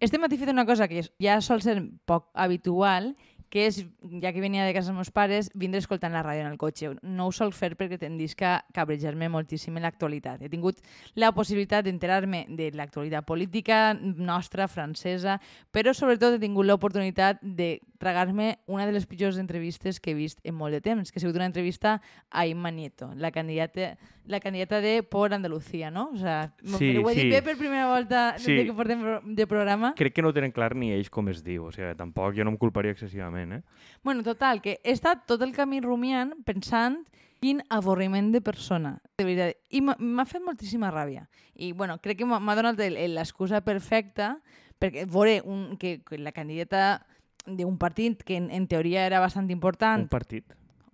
Este matí he fet una cosa que ja sol ser poc habitual, que és, ja que venia de casa dels meus pares, vindre escoltant la ràdio en el cotxe. No ho sol fer perquè tendisc a cabrejar-me moltíssim en l'actualitat. He tingut la possibilitat d'enterar-me de l'actualitat política nostra, francesa, però sobretot he tingut l'oportunitat de tragar-me una de les pitjors entrevistes que he vist en molt de temps, que ha sigut una entrevista a Imma Nieto, la candidata, la candidata de Por Andalucía, no? O sea, Sí, ho he dit sí. bé per primera volta Sí. que portem de programa. Crec que no tenen clar ni ells com es diu, o sigui, tampoc jo no em culparia excessivament, eh? Bueno, total, que he estat tot el camí rumiant pensant quin avorriment de persona, de veritat. I m'ha- fet moltíssima ràbia. I, bueno, crec que m'ha donat l'excusa perfecta perquè veure un, que, que la candidata d'un partit que en, en teoria era bastant important, Un partit.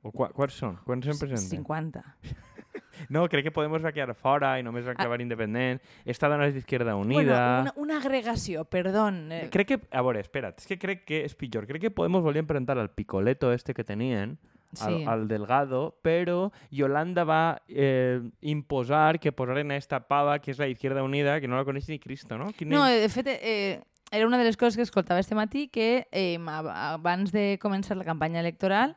O qua, quants són? Quants se'n presenten? 50. No, crec que Podemos va quedar fora i només va acabar independent. Esta dona és d'Izquierda Ah. Bueno, Unida... una, una agregació, perdó. Eh, Crec que... A veure, espera't, és que crec que és pitjor. Crec que Podemos volien presentar al picoleto este que tenien, al, sí. al Delgado, però Yolanda va eh, imposar que posaren a esta pava, que és la Izquierda Unida, que no la coneix ni Cristo, no? Quin No, de fet, eh, era una de les coses que escoltava este matí, que eh, ab- abans de començar la campanya electoral,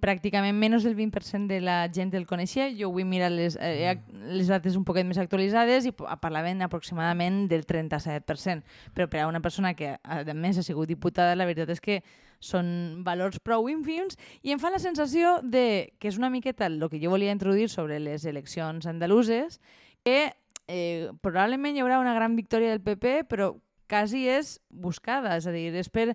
pràcticament menys del 20% de la gent el coneixia. Jo vull mirar les, eh, les dates un poquet més actualitzades i pa- parlaven aproximadament del 37%. Però per a una persona que, a més, ha sigut diputada, la veritat és que són valors prou ínfims i em fa la sensació de que és una miqueta el que jo volia introduir sobre les eleccions andaluses, que eh, probablement hi haurà una gran victòria del PP, però quasi és buscada, és a dir, és per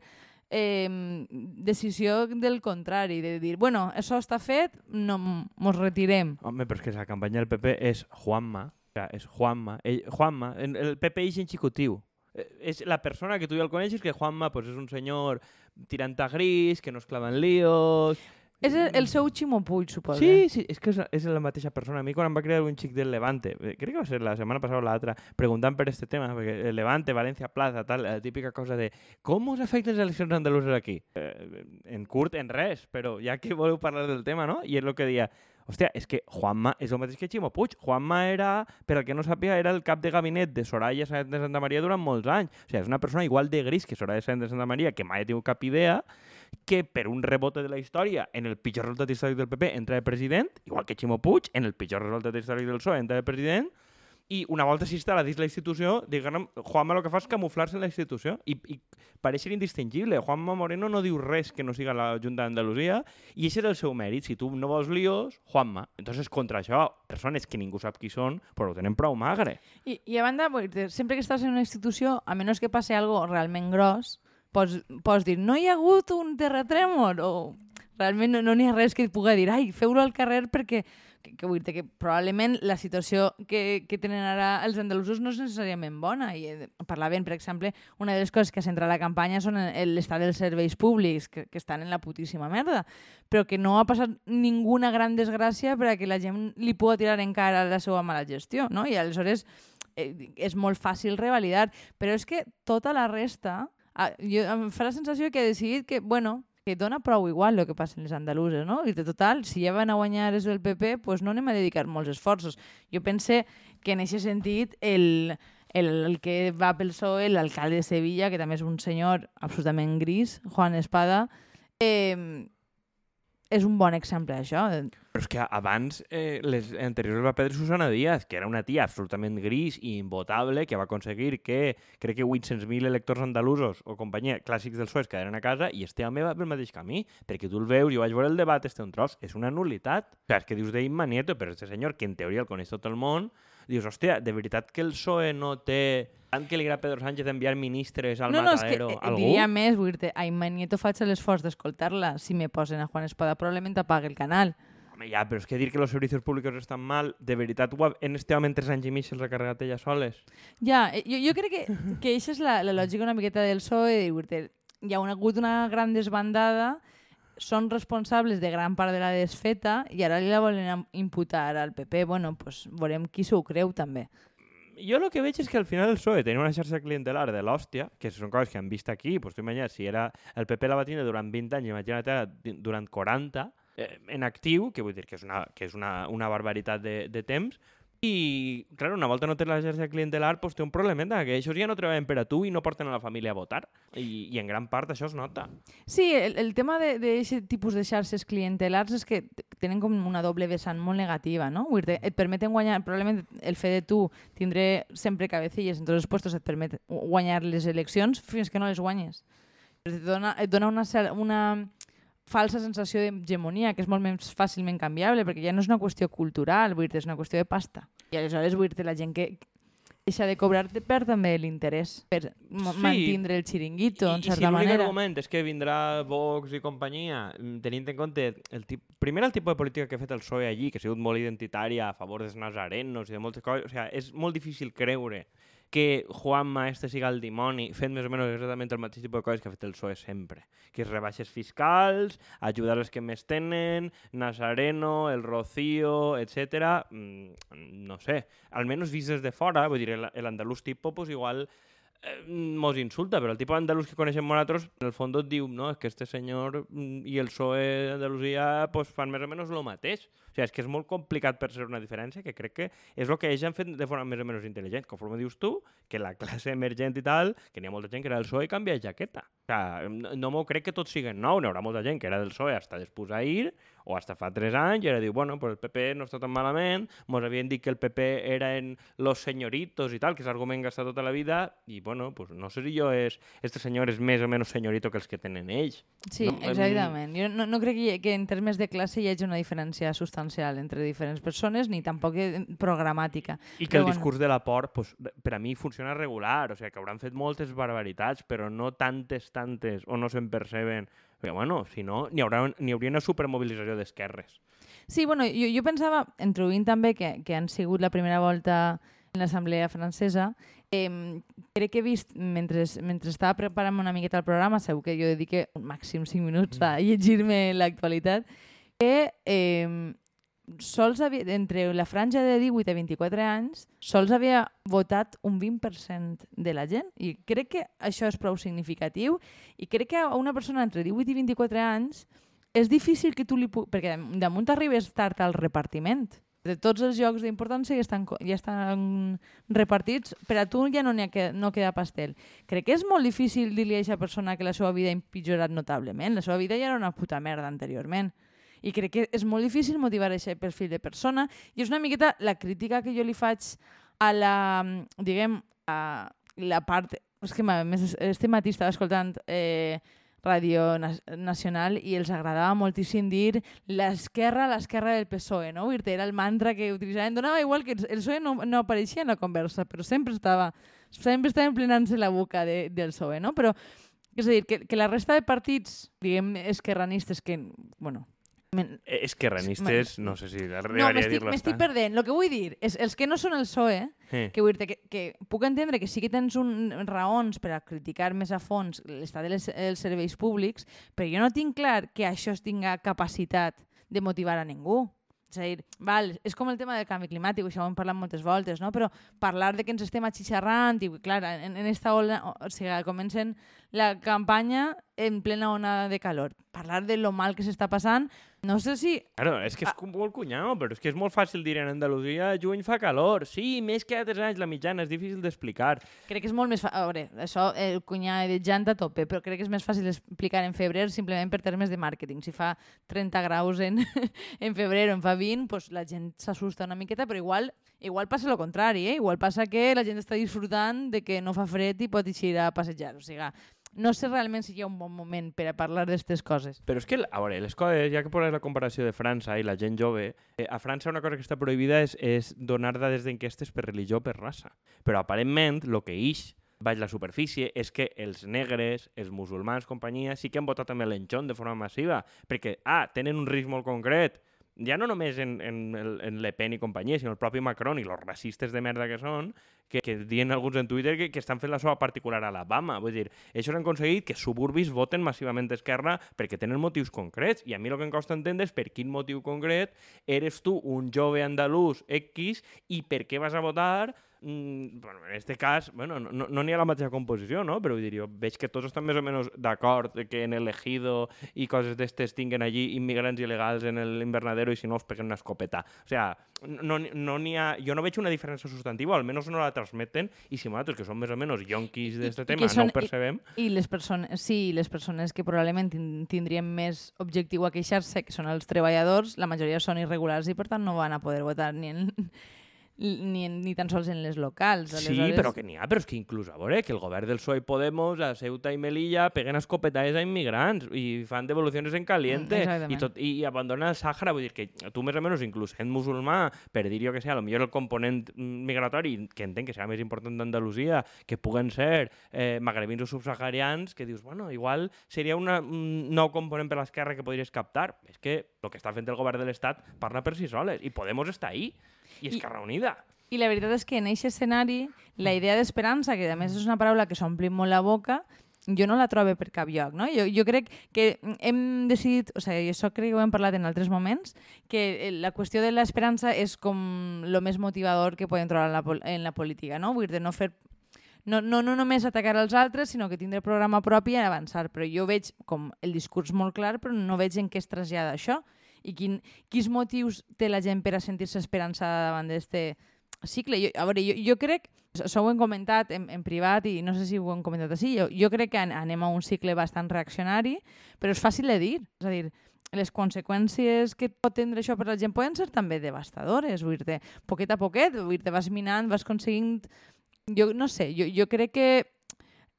eh, decisió del contrari, de dir, bueno, això està fet, no, mos retirem. Home, però és que la campanya del PP és Juanma, és Juanma, ell, Juanma, el PP és en xicotiu. Eh, És la persona que tu ja el coneixes, que Juanma pues, és un senyor tirant a gris, que no es clava en líos... És el, el seu Ximo Puig, suposo. Sí, sí, és que és, és la mateixa persona. A mi quan em va crear un xic del Levante, eh, crec que va ser la setmana passada o l'altra, preguntant per este tema, perquè el Levante, València, Plaza, tal, la típica cosa de com us afecten les eleccions andaluses aquí? Eh, en curt, en res, però ja que voleu parlar del tema, no? I és el que deia, hòstia, és que Juanma és el mateix que Ximo Puig. Juanma era, per al que no sàpiga, era el cap de gabinet de Soraya Sáenz de Santa Maria durant molts anys. O sigui, és una persona igual de gris que Soraya Sáenz de Santa Maria, que mai ha tingut cap idea, que per un rebote de la història, en el pitjor resultat històric del PP, entra de president, igual que Ximo Puig, en el pitjor resultat històric del PSOE, entra de president, i una volta s'instal·la dins la institució, diguem, Juanma el que fa és camuflar-se en la institució i, i pareix indistingible. Juanma Moreno no diu res que no siga la Junta d'Andalusia i això és el seu mèrit. Si tu no vols líos, Juanma. Entonces, contra això, persones que ningú sap qui són, però ho tenen prou magre. I, I a banda, sempre que estàs en una institució, a menys que passi algo realment gros, pots, pots dir, no hi ha hagut un terratrèmol, o realment no no n'hi ha res que et pugui dir, ai, feu-lo al carrer perquè que, que vull dir que probablement la situació que, que tenen ara els andalusos no és necessàriament bona. I eh, parlaven, per exemple, una de les coses que ha centrat la campanya són l'estat dels serveis públics, que, que estan en la putíssima merda, però que no ha passat ninguna gran desgràcia per a que la gent li pugui tirar en cara la seva mala gestió, no? I aleshores eh, és molt fàcil revalidar, però és que tota la resta, ah, jo, em fa la sensació que ha decidit que, bueno, que dona prou igual el que passa en les andaluses, no? I de total, si ja van a guanyar els del PP, pues no anem a dedicar molts esforços. Jo pense que en aquest sentit el, el, el que va pel PSOE, l'alcalde de Sevilla, que també és un senyor absolutament gris, Juan Espada, eh, és un bon exemple, això. Però és que abans, eh, les anteriors va perdre Susana Díaz, que era una tia absolutament gris i invotable, que va aconseguir que, crec que 800.000 electors andalusos o companyia clàssics del PSOE es quedaren a casa i este home va pel mateix camí, perquè tu el veus, jo vaig veure el debat, este un tros, és una nulitat. O sigui, és que dius d'Imma Nieto, però este senyor, que en teoria el coneix tot el món, dius, hòstia, de veritat que el PSOE no té... Tant que li agrada Pedro Sánchez enviar ministres al no, no, és que matadero, eh, algú? diria més, vull dir-te, a Imma Nieto faig l'esforç d'escoltar-la. Si me posen a Juan Espada, probablement apague el canal. Home, ja, però és que dir que els servicis públics estan mal, de veritat, ha- en este home en tres anys i mig se'ls ha carregat ella soles. Ja, eh, jo, jo crec que, que això és la, la lògica una miqueta del PSOE, de dir-te, hi ha una, hagut una gran desbandada, són responsables de gran part de la desfeta i ara li la volen imputar al PP. Bueno, pues veurem qui s'ho creu també. Jo el que veig és que al final el PSOE tenia una xarxa clientelar de l'hòstia, que són coses que han vist aquí, pues tu imagina't, si era, el PP la va tindre durant 20 anys, imagina't ara di- durant 40, eh, en actiu, que vull dir que és una, que és una, una barbaritat de, de temps, I, clar, una volta no té la xarxa clientelar, doncs té un problemeta, que això ja no treballen per a tu i no porten a la família a votar. I, i en gran part això es nota. Sí, el, el tema d'aquest tipus de xarxes clientelars és que tenen com una doble vessant molt negativa, no? Vull dir, et permeten guanyar, probablement el fet de tu tindré sempre cabecilles en tots els puestos et permet guanyar les eleccions fins que no les guanyes. Et dona, et dona una, una falsa sensació d'hegemonia que és molt més fàcilment canviable perquè ja no és una qüestió cultural, vull dir, és una qüestió de pasta. I aleshores, vull dir, la gent que deixa de cobrar te perd també l'interès per Sí. mantindre el xiringuito, en I, i si certa l'únic manera. argument és que vindrà Vox i companyia, tenint en compte el tip... primer el tipus de política que ha fet el PSOE allí, que ha sigut molt identitària a favor dels nazarenos i de moltes coses, o sea, és molt difícil creure que Juanma este siga el dimoni fent més o menys exactament el mateix tipus de coses que ha fet el PSOE sempre, que és rebaixes fiscals, ajudar els que més tenen, Nazareno, el Rocío, etc. Mm, no sé, almenys vist des de fora, vull dir, l'andalús tipo, pues igual eh, mos insulta, però el tipus andalús que coneixem nosaltres, en el fons et diu, no, és que este senyor i el PSOE d'Andalusia pues, fan més o menys el mateix. O sigui, és que és molt complicat per ser una diferència, que crec que és el que ells han fet de forma més o menys intel·ligent. Conforme dius tu, que la classe emergent i tal, que n'hi ha molta gent que era del PSOE i canvia jaqueta. O sigui, no, m'ho crec que tots siguen nou, n'hi haurà molta gent que era del PSOE hasta després ahir, o hasta fa tres anys, i ara diu, bueno, pues el PP no està tan malament, mos havien dit que el PP eren los señoritos i tal, que és l'argument que estat tota la vida, i bueno, pues no sé si jo és, este senyor és més o menys señorito que els que tenen ells. Sí, No, exactament. Jo no, no crec que, que en termes de classe hi hagi una diferència substancial entre diferents persones, ni tampoc eh, programàtica. I que Però el bueno. discurs de la por, pues, per a mi funciona regular, o sigui, que hauran fet moltes barbaritats, però no tantes, tantes, o no se'n perceben. Perquè, bueno, si no, n'hi haurà, n'hi hauria una supermobilització d'esquerres. Sí, bueno, jo, jo pensava, introduint també que, que han sigut la primera volta en l'Assemblea francesa, eh, crec que he vist, mentre, mentre estava preparant una miqueta el programa, segur que jo dedique un màxim 5 minuts a llegir-me l'actualitat, que eh, sols havia, entre la franja de 18 a 24 anys, sols havia votat un 20% de la gent. I crec que això és prou significatiu i crec que a una persona entre 18 i 24 anys és difícil que tu li puguis... Perquè damunt arribes tard al repartiment. De tots els llocs d'importància ja estan, ja estan repartits, per a tu ja no, ha no queda pastel. Crec que és molt difícil dir-li a aquesta persona que la seva vida ha empitjorat notablement. La seva vida ja era una puta merda anteriorment. I crec que és molt difícil motivar aquest perfil de persona i és una miqueta la crítica que jo li faig a la, diguem, a la part... És que este matí estava escoltant eh, Ràdio Na- Nacional i els agradava moltíssim dir l'esquerra, l'esquerra del PSOE, no? Vull dir, era el mantra que utilitzaven. Donava igual que el PSOE no, no apareixia en la conversa, però sempre estava sempre estava emplenant-se la boca de, del PSOE, no? Però, és a dir, que, que la resta de partits, diguem, esquerranistes, que, bueno, men- Eh, Esquerranistes, no sé si no, arribaria a m'estic dir-lo. m'estic perdent. El que vull dir és els que no són el PSOE, Eh. que, vull dir que, que puc entendre que sí que tens un, raons per a criticar més a fons l'estat dels els serveis públics, però jo no tinc clar que això es tinga capacitat de motivar a ningú. És a dir, val, és com el tema del canvi climàtic, això ho hem parlat moltes voltes, no? però parlar de que ens estem atxixarrant, i clar, en, en esta ola, o, o sigui, comencen la campanya en plena onada de calor. Parlar de lo mal que s'està passant, no sé si Claro, és que és ah. molt cunyau, però és que és molt fàcil dir en Andalusia juny fa calor. Sí, més que altres anys, la mitjana és difícil d'explicar. Crec que és molt més fàcil... A veure, això, el cunyar de janta a tope, però crec que és més fàcil explicar en febrer simplement per termes de màrqueting. Si fa 30 graus en, en febrer o en fa 20, pues la gent s'assusta una miqueta, però igual igual passa el contrari, eh? Igual passa que la gent està disfrutant de que no fa fred i pot eixir a passejar. O sigui, no sé realment si hi ha un bon moment per a parlar d'aquestes coses. Però és que, a veure, les coses, ja que poses la comparació de França i la gent jove, eh, a França una cosa que està prohibida és, és donar dades d'enquestes per religió o per raça. Però aparentment, el que ix baix la superfície és que els negres, els musulmans, companyia, sí que han votat també l'enxon de forma massiva, perquè, ah, tenen un risc molt concret, ja no només en, en, en Le Pen i companyia, sinó el propi Macron i els racistes de merda que són, que, que diuen alguns en Twitter que, que estan fent la seva particular a Alabama. Vull dir, això han aconseguit que suburbis voten massivament d'esquerra perquè tenen motius concrets. I a mi el que em costa entendre és per quin motiu concret eres tu un jove andalús X i per què vas a votar mm, bueno, en este cas, bueno, no n'hi no, ha la mateixa composició, no? però vull dir, veig que tots estan més o menys d'acord que en el ejido i coses d'estes tinguen allí immigrants il·legals en l'invernadero i si no els peguen una escopeta. O sea, no, no ha... Jo no veig una diferència substantiva, almenys no la transmeten, i si nosaltres, que som més o menys yonquis d'aquest tema, són, no ho percebem... I, i les persones, sí, les persones que probablement tindrien més objectiu a queixar-se, que són els treballadors, la majoria són irregulars i per tant no van a poder votar ni en, ni, ni tan sols en les locals. Aleshores... Sí, però que n'hi ha, però és que inclús a veure que el govern del PSOE i Podemos a Ceuta i Melilla peguen escopetades a immigrants i fan devolucions en caliente mm, i, tot, i, i abandonen el Sàhara. Vull dir que tu més o menys, inclús sent musulmà, per dir jo que sé, a lo millor el component migratori, que entenc que serà més important d'Andalusia, que puguen ser eh, magrebins o subsaharians, que dius, bueno, igual seria una, un nou component per l'esquerra que podries captar. És que el que està fent el govern de l'Estat parla per si soles i Podemos està ahí i Esquerra Unida. I la veritat és que en aquest escenari la idea d'esperança, que a més és una paraula que s'ompli molt la boca, jo no la trobo per cap lloc. No? Jo, jo crec que hem decidit, o sigui, això crec que ho hem parlat en altres moments, que la qüestió de l'esperança és com el més motivador que podem trobar en la, en la política, no? Vull dir, de no fer no, no, no només atacar els altres, sinó que tindre programa propi i avançar. Però jo veig com el discurs molt clar, però no veig en què es trasllada això i quin, quins motius té la gent per a sentir-se esperançada davant d'aquest cicle. Jo, a veure, jo, jo crec, això ho hem comentat en, en privat i no sé si ho hem comentat així, jo, jo crec que anem a un cicle bastant reaccionari, però és fàcil de dir. És a dir, les conseqüències que pot tindre això per la gent poden ser també devastadores, vull dir poquet a poquet, vull dir vas minant, vas aconseguint... Jo no sé, jo, jo crec que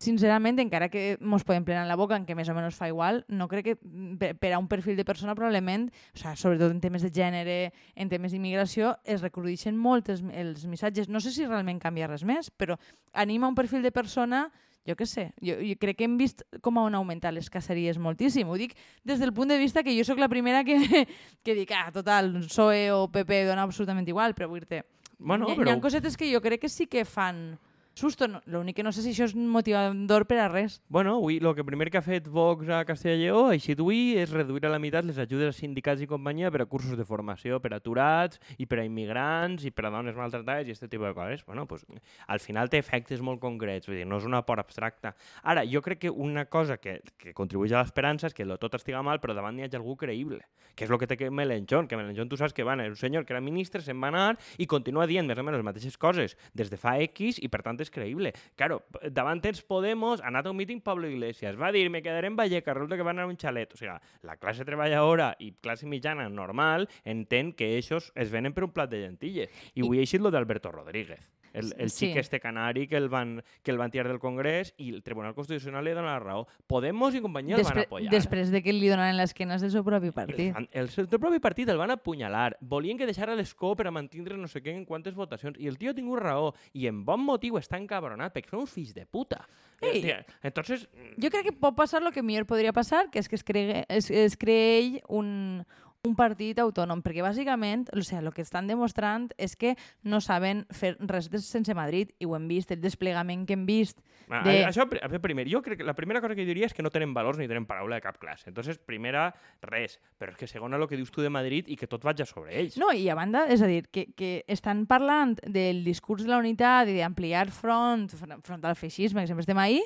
sincerament, encara que mos podem plenar la boca, en què més o menys fa igual, no crec que mm, per, per a un perfil de persona probablement, o sigui, sobretot en temes de gènere, en temes d'immigració, es recrudeixen molt els, els missatges. No sé si realment canvia res més, però anima un perfil de persona jo què sé, jo, jo crec que hem vist com han augmentat les caceries moltíssim. Ho dic des del punt de vista que jo sóc la primera que, que dic, ah, total, PSOE o PP dona absolutament igual, però vull dir-te, bueno, hi, però... hi ha cosetes que jo crec que sí que fan susto. No, L'únic que no sé si això és motivador per a res. Bueno, avui el que primer que ha fet Vox a Castella i Lleó, així d'avui, és reduir a la meitat les ajudes als sindicats i companyia per a cursos de formació per a aturats i per a immigrants i per a dones maltratades i aquest tipus de coses. Bueno, pues, al final té efectes molt concrets, vull dir, no és una por abstracta. Ara, jo crec que una cosa que, que contribueix a l'esperança és que tot estiga mal, però davant n'hi hagi algú creïble, que és el que té que Melenchon, que Melenchon tu saps que va, és un senyor que era ministre, se'n va anar i continua dient més o menys les mateixes coses des de fa X i per tant és creïble. Claro, davant tens Podemos, ha anat a un míting Pablo Iglesias, va dir, me quedaré en Vallecas, resulta que van anar a un xalet. O sigui, la classe treballadora i classe mitjana normal entén que ells es venen per un plat de lentilles. I, I... avui ha eixit lo d'Alberto Rodríguez el, el sí. xic este canari que el, van, que el van tirar del Congrés i el Tribunal Constitucional li dona la raó. Podemos i companyia Despre el van apoyar. Després de que li donaran l'esquena del seu propi partit. El, el, seu propi partit el van apunyalar. Volien que deixara l'escó per a mantindre no sé què en quantes votacions. I el tio ha tingut raó. I en bon motiu està encabronat, perquè són uns fills de puta. Ei, Entonces... Jo crec que pot passar el que millor podria passar, que és que es, cregue, es, es creï un, un partit autònom, perquè bàsicament o sigui, el que estan demostrant és que no saben fer res sense Madrid, i ho hem vist, el desplegament que hem vist. Ah, de... Això, primer, jo crec que la primera cosa que jo diria és que no tenen valors ni tenen paraula de cap classe. Entonces, primera, res. Però és que segona, el que dius tu de Madrid i que tot vaig sobre ells. No, i a banda, és a dir, que, que estan parlant del discurs de la unitat i d'ampliar front, front al feixisme, que sempre estem ahí,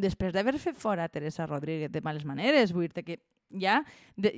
després d'haver fet fora Teresa Rodríguez de males maneres, vull dir que ja... De,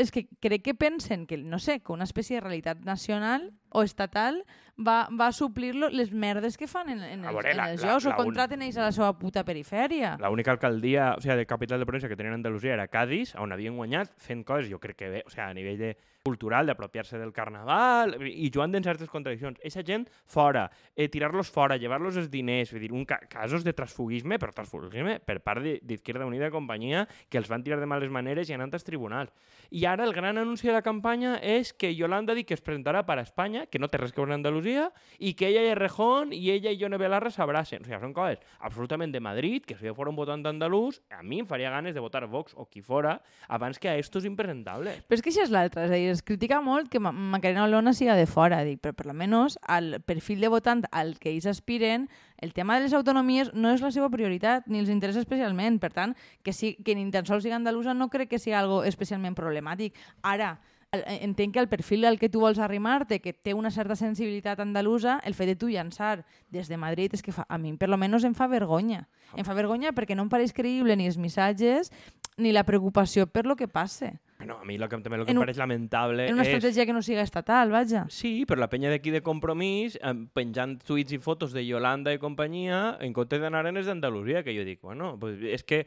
és que crec que pensen que, no sé, que una espècie de realitat nacional o estatal va, va suplir les merdes que fan en, en, els, veure, en els la, jocs la, o contraten ells a la seva puta perifèria. L'única alcaldia, o sigui, de capital de província que tenien Andalusia era Cádiz, on havien guanyat fent coses, jo crec que bé, o sigui, a nivell de cultural, d'apropiar-se del carnaval, i jugant en certes contradiccions. Eixa gent, fora, eh, tirar-los fora, llevar-los els diners, vull dir, un ca casos de transfugisme, però transfugisme per part d'Izquierda Unida i companyia, que els van tirar de males maneres i anant als tribunals. I ara el gran anunci de la campanya és que Yolanda ha dit que es presentarà per a Espanya, que no té res que veure amb Andalusia, i que ella i Rejón i ella i Yone Belarra s'abracen. O sigui, són coses absolutament de Madrid, que si jo fos un votant d'andalús, a mi em faria ganes de votar Vox o qui fora abans que a estos impresentables. Però és que això és l'altre, és a dir, es critica molt que Ma- Macarena Olona siga de fora, dic, però per almenys al perfil de votant al que ells aspiren, el tema de les autonomies no és la seva prioritat, ni els interessa especialment. Per tant, que, si, que ni tan sols siga andalusa no crec que sigui algo especialment problemàtic. Ara, el- entenc que el perfil al que tu vols arrimar-te, que té una certa sensibilitat andalusa, el fet de tu llançar des de Madrid és que fa, a mi per lo menos em fa vergonya. Em fa vergonya perquè no em pareix creïble ni els missatges ni la preocupació per lo que passe. No, a mi lo que, també el que En em un- pareix lamentable En una és... estratègia que no siga estatal, vaja. Sí, però la penya d'aquí de Compromís, eh, penjant tuits i fotos de Yolanda i companyia, en comptes d'anar en els d'Andalusia, que jo dic, bueno, pues és que eh,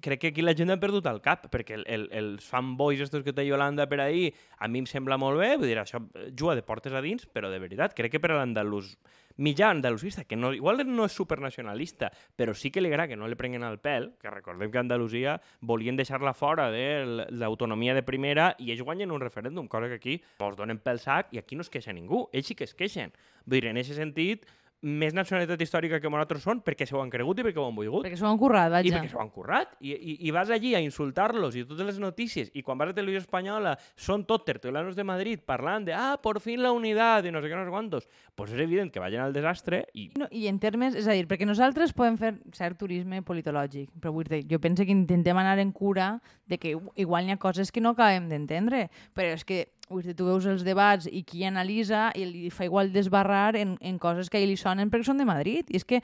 crec que aquí la gent ha perdut el cap, perquè el, el, els fanboys estos que té Yolanda per ahir, a mi em sembla molt bé, vull dir, això eh, juga de portes a dins, però de veritat, crec que per a l'andalús mitjà andalusista, que no, igual no és supernacionalista, però sí que li agrada que no li prenguen el pèl, que recordem que Andalusia volien deixar-la fora de l'autonomia de primera i ells guanyen un referèndum, cosa que aquí els donen pel sac i aquí no es queixa ningú, ells sí que es queixen. Vull dir, en aquest sentit, més nacionalitat històrica que nosaltres són perquè s'ho han cregut i perquè ho han volgut. Perquè s'ho han currat, I vaja. perquè s'ho han currat. I, i, I vas allí a insultar-los i totes les notícies. I quan vas a Televisió Espanyola són tot tertulianos de Madrid parlant de ah, por fin la unitat i no sé què, no sé quantos. Pues és evident que vagin al desastre i No, I en termes, és a dir, perquè nosaltres podem fer cert turisme politològic, però vull dir, jo penso que intentem anar en cura de que igual n'hi ha coses que no acabem d'entendre, però és que tu veus els debats i qui analitza i li fa igual desbarrar en, en coses que a ell li sonen perquè són de Madrid. I és que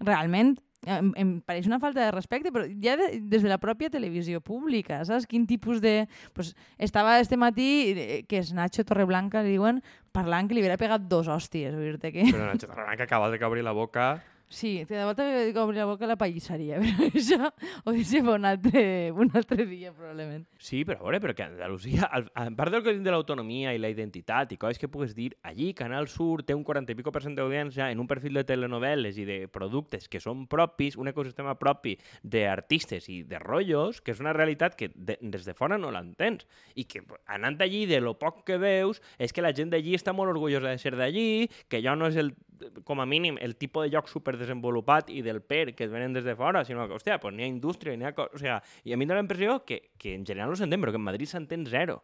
realment em, em pareix una falta de respecte, però ja de, des de la pròpia televisió pública, saps? Quin tipus de... Pues, estava este matí, eh, que és Nacho Torreblanca, li diuen, parlant que li havia pegat dos hòsties, que... però Nacho Torreblanca acaba de obrir la boca Sí, de volta que obrir la boca la pallisseria, però això ho deixem un altre, un altre dia, probablement. Sí, però a veure, però que Andalusia, al- a part del que de l'autonomia i la identitat i coses que pugues dir, allí Canal Sur té un 40 i pico per cent d'audiència en un perfil de telenovel·les i de productes que són propis, un ecosistema propi d'artistes i de rotllos, que és una realitat que de, des de fora no l'entens. I que anant allí, de lo poc que veus, és que la gent d'allí està molt orgullosa de ser d'allí, que allò no és el com a mínim, el tipus de lloc superdesenvolupat i del per que et venen des de fora, sinó que, hòstia, pues n'hi ha indústria, n'hi ha... co- O sigui, i a mi em dóna la impressió que, que en general no s'entén, però que en Madrid s'entén zero.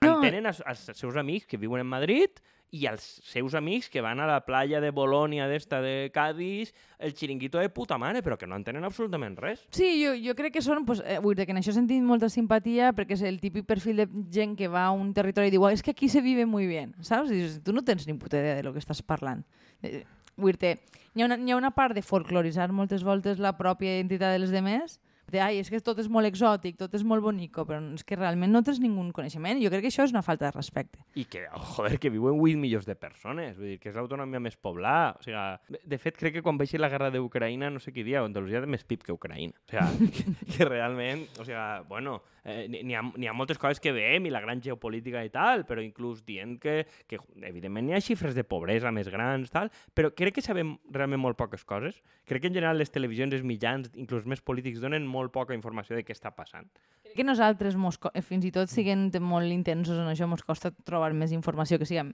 No. Entenen els seus amics que viuen en Madrid i els seus amics que van a la playa de Bolònia d'esta de Cádiz, el xiringuito de puta mare, però que no entenen absolutament res. Sí, jo, jo crec que són, pues, eh, vull dir que en això he sentit molta simpatia perquè és el típic perfil de gent que va a un territori i diu, "Ah, és que aquí se vive muy bien, saps? I dius, tu no tens ni puta idea de lo que estàs parlant. Eh, vull dir hi ha, una, hi ha una part de folcloritzar moltes voltes la pròpia identitat de les demés, de, ai, és que tot és molt exòtic, tot és molt bonico, però és que realment no tens ningú coneixement. Jo crec que això és una falta de respecte. I que, joder, que viuen 8 milions de persones, vull dir, que és l'autonomia més poblada. O sigui, de- fet, crec que quan baixi la guerra d'Ucraïna, no sé qui dia, Andalusia té més PIB que Ucraïna. O sigui, que realment, o sigui, bueno, eh, n'hi ha, ha moltes coses que veiem i la gran geopolítica i tal, però inclús dient que, que evidentment hi ha xifres de pobresa més grans, tal, però crec que sabem realment molt poques coses. Crec que en general les televisions, els mitjans, inclús més polítics, donen molt poca informació de què està passant. Crec que nosaltres, mos, eh, fins i tot siguent molt intensos en això, ens costa trobar més informació que sigui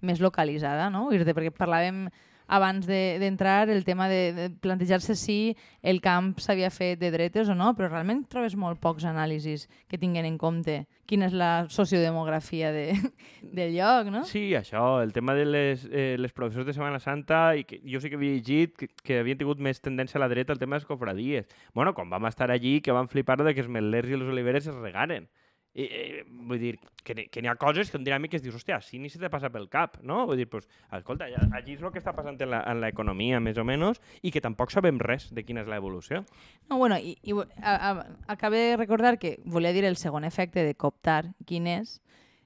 més localitzada, no? Dir, perquè parlàvem abans de- d'entrar el tema de, de plantejar-se si el camp s'havia fet de dretes o no, però realment trobes molt pocs anàlisis que tinguen en compte quina és la sociodemografia de, del lloc, no? Sí, això, el tema de les, eh, les professors de Setmana Santa, i que jo sí que havia llegit que, que havien tingut més tendència a la dreta al tema de les cofradies. bueno, quan vam estar allí, que van flipar de que els metlers i les oliveres es regaren. I, eh, vull dir, que, que n'hi ha coses que que es dius, hòstia, així ni se te passa pel cap, no? Vull dir, pues, escolta, allí és el que està passant en la- en l'economia, més o menys, i que tampoc sabem res de quina és l'evolució. No, bueno, i, i a, a, acabé de recordar que volia dir el segon efecte de cooptar, quin és,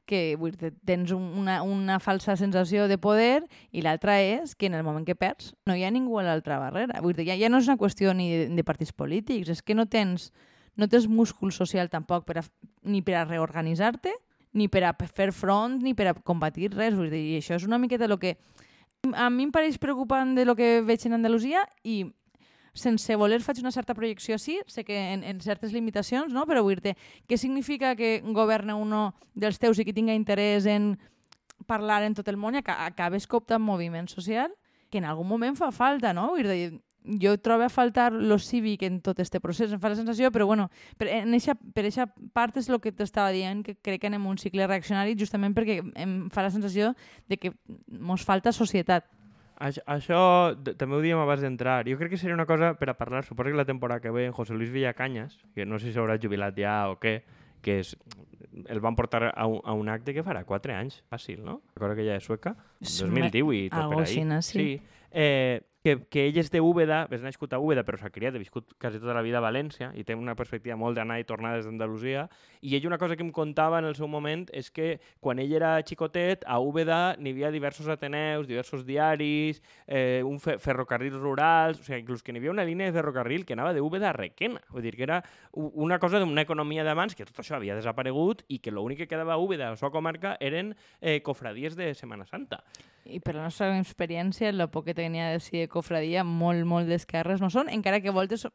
que vull dir, tens un- una, una falsa sensació de poder i l'altra és que en el moment que perds no hi ha ningú a l'altra barrera. Vull dir, ja, ja no és una qüestió ni de, de partits polítics, és que no tens, no tens múscul social tampoc per a, ni per a reorganitzar-te, ni per a fer front, ni per a combatir res. Vull dir, això és una miqueta el que a mi em pareix preocupant de lo que veig en Andalusia i sense voler faig una certa projecció sí, sé que en, en certes limitacions, no? però vull dir què significa que governa uno dels teus i que tinga interès en parlar en tot el món i aca- acabes cooptant moviment social que en algun moment fa falta, no? Vull dir, jo trobo a faltar lo cívic en tot este procés, em fa la sensació, però bueno, per en eixa, per eixa part és el que t'estava dient, que crec que anem un cicle reaccionari justament perquè em fa la sensació de que mos falta societat. Això, això també ho diem abans d'entrar. Jo crec que seria una cosa per a parlar, suposo que la temporada que ve en José Luis Villacanyas, que no sé si s'haurà jubilat ja o què, que és, el van portar a un, a un acte que farà 4 anys, fàcil, no? Recordo que ja és sueca, Sí, 2018 tot algo per ahí. no? Sí. sí. Eh, que, que ell és de Úbeda, és nascut a Úbeda, però s'ha criat, ha viscut quasi tota la vida a València i té una perspectiva molt d'anar i tornar des d'Andalusia. I ell una cosa que em contava en el seu moment és que quan ell era xicotet, a Úbeda n'hi havia diversos ateneus, diversos diaris, eh, un fe ferrocarrils rurals, o sigui, inclús que n'hi havia una línia de ferrocarril que anava de Úbeda a Requena. Vull dir que era una cosa d'una economia d'abans que tot això havia desaparegut i que l'únic que quedava a Úbeda, a la seva comarca, eren eh, cofradies de Setmana Santa. I per la nostra experiència, el poc que tenia de si de cofradia, molt, molt d'esquerres no són, encara que a voltes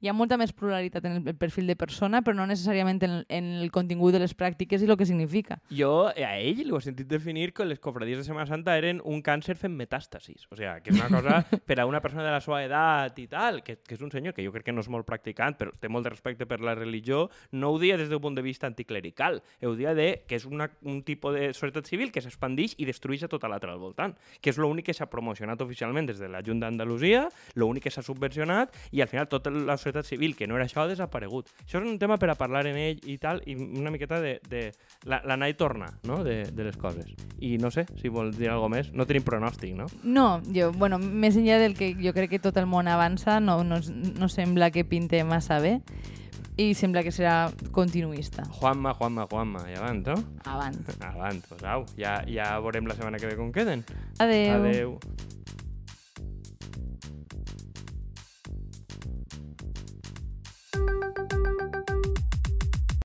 hi ha molta més pluralitat en el perfil de persona, però no necessàriament en, en el contingut de les pràctiques i el que significa. Jo a ell l'ho he sentit definir que les cofradies de Setmana Santa eren un càncer fent metàstasis. O sigui, que és una cosa per a una persona de la seva edat i tal, que, que és un senyor que jo crec que no és molt practicant, però té molt de respecte per la religió, no ho dia des del punt de vista anticlerical, ho dia de que és una, un tipus de societat civil que s'expandix i destrueix a tota l'altra al voltant, que és l'únic que s'ha promocionat oficialment des de la Junta d'Andalusia, l'únic que s'ha subvencionat i al final tota la societat civil, que no era això, ha desaparegut. Això és un tema per a parlar en ell i tal, i una miqueta de, de la- l'anar i tornar no? de, de les coses. I no sé, si vol dir alguna més, no tenim pronòstic, no? No, jo, bueno, més enllà del que jo crec que tot el món avança, no, no, no sembla que pinte massa bé i sembla que serà continuista. Juanma, Juanma, Juanma, i abans, no? Avant. Abans, doncs au, ja, ja veurem la setmana que ve com queden. Adeu. Adeu.